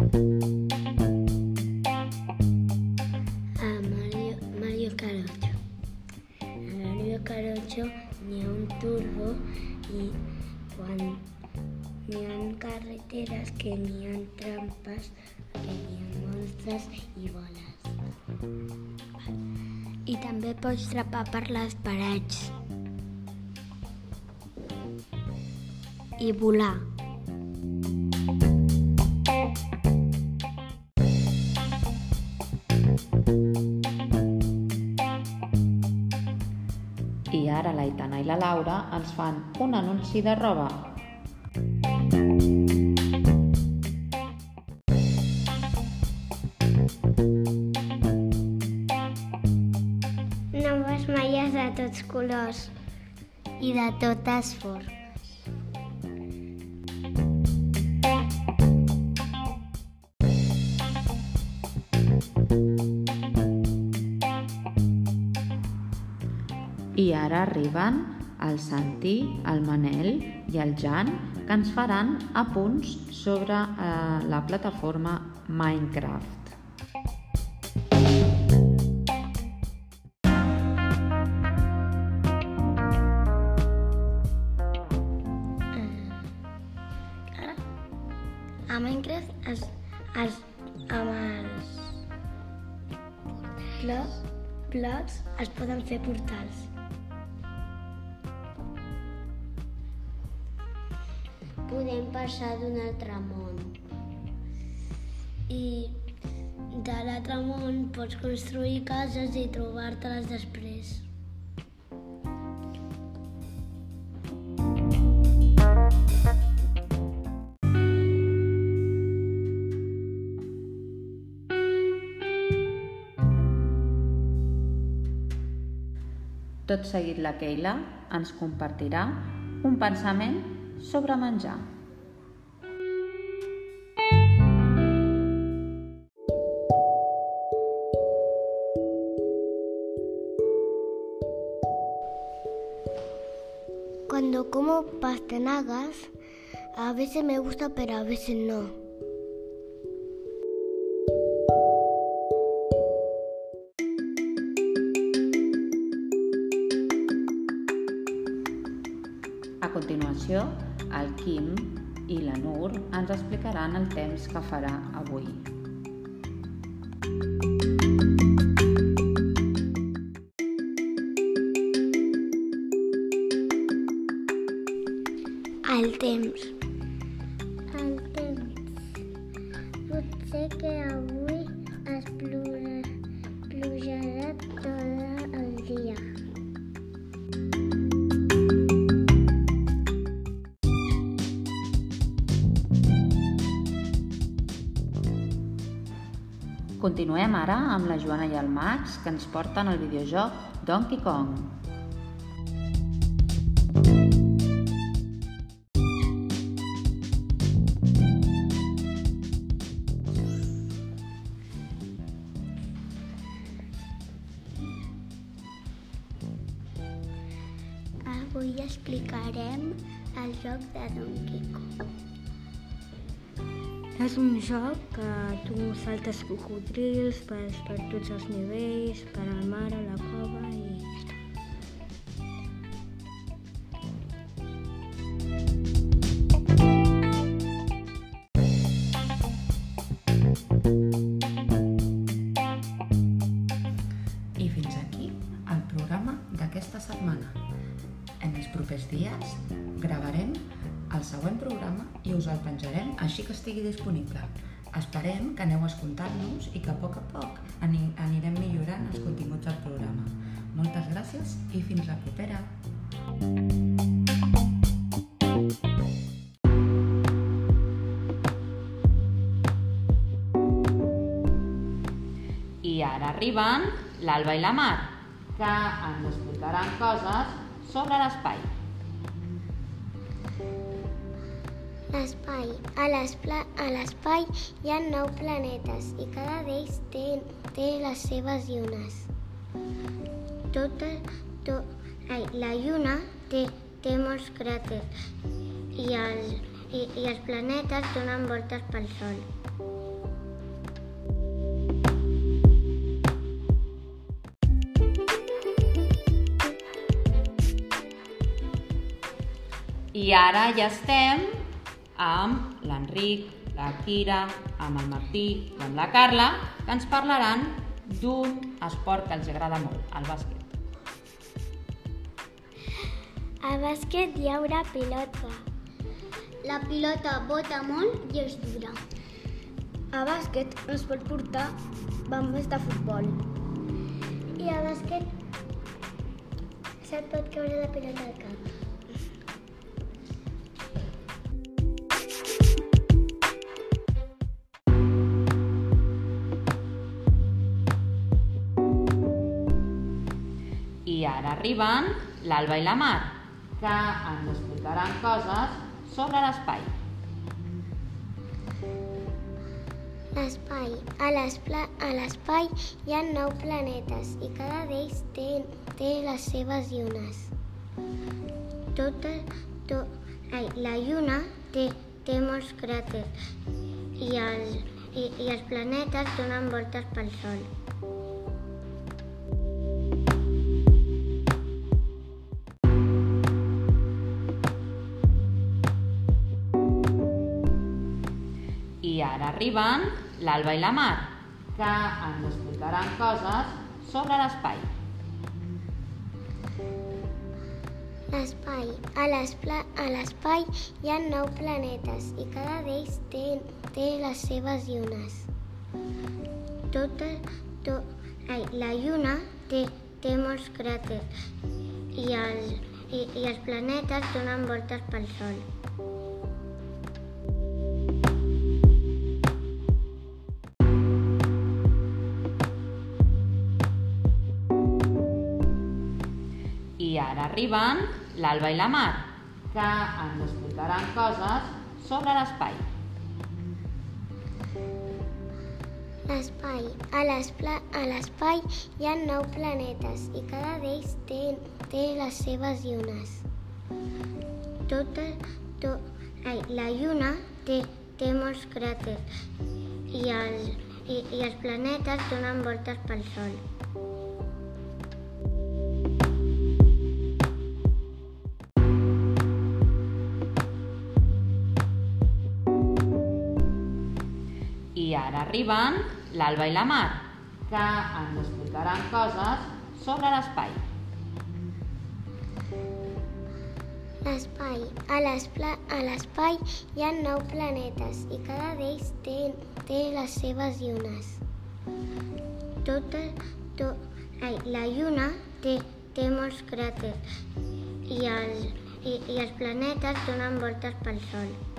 A Mario, Mario Carocho. A Mario Carocho ha un turbo i quan n'hi ha carreteres que n'hi ha trampes, que n'hi ha monstres i boles. I també pots trepar per les parets. I volar. Ara l'Aitana i la Laura ens fan un anunci de roba. Noves malles de tots colors i de totes formes. I ara arriben el Santi, el Manel i el Jan que ens faran apunts sobre eh, la plataforma Minecraft. A Minecraft es, es, amb els blocs, blocs es poden fer portals. Passar d'un altre món. I de l'altre món pots construir cases i trobar-te-les després. Tot seguit la Keila ens compartirà un pensament sobre menjar. Cuando como pastanagas, a veces me gusta, pero a veces no. A continuació, el Quim i la Nur ens explicaran el temps que farà avui. El temps. El temps. Potser que avui es pluja, plujarà tot el dia. Continuem ara amb la Joana i el Max que ens porten el videojoc Donkey Kong. Avui explicarem el joc de Donkey Kong. És un joc que tu saltes cocodrils per, per tots els nivells, per al mar, a la cova En els propers dies gravarem el següent programa i us el penjarem així que estigui disponible. Esperem que aneu escoltant-nos i que a poc a poc ani anirem millorant els continguts del programa. Moltes gràcies i fins la propera. I ara arriben l'Alba i la Mar, que ens explicaran coses sobre l'espai. L'espai. A l'espai hi ha nou planetes i cada d'ells té, té les seves llunes. Tota, to, ai, la lluna té, té molts cràters i, el, i, i els planetes donen voltes pel Sol. I ara ja estem amb l'Enric, la Kira, amb el Martí i amb la Carla, que ens parlaran d'un esport que els agrada molt, el bàsquet. A bàsquet hi haurà pilota. La pilota bota molt i és dura. A bàsquet es pot portar bambes de futbol. I a bàsquet se't pot caure la pilota al cap. Arriben l'Alba i la Mar, que ens explicaran coses sobre l'espai. L'espai. A l'espai hi ha nou planetes i cada d'ells té, té les seves llunes. Tota, to, ai, la lluna té, té molts cràters i, el, i, i els planetes donen voltes pel Sol. I ara arriben l'Alba i la Mar, que ens explicaran coses sobre l'espai. L'espai. A l'espai hi ha nou planetes i cada d'ells té, té les seves llunes. Tota, to, ai, la lluna té, té molts cràters i, el, i, i els planetes donen voltes pel Sol. Ara arriben l'Alba i la Mar, que ens explicaran coses sobre l'espai. L'espai. A l'espai hi ha nou planetes i cada d'ells té, té les seves llunes. Tota, to, ai, la lluna té, té molts cràters i, el, i, i els planetes donen voltes pel Sol. Arriben l'Alba i la Mar, que ens explicaran coses sobre l'espai. L'espai. A l'espai hi ha nou planetes i cada d'ells té, té les seves llunes. Tota, to, ai, la lluna té, té molts cràters i, el, i, i els planetes donen voltes pel Sol.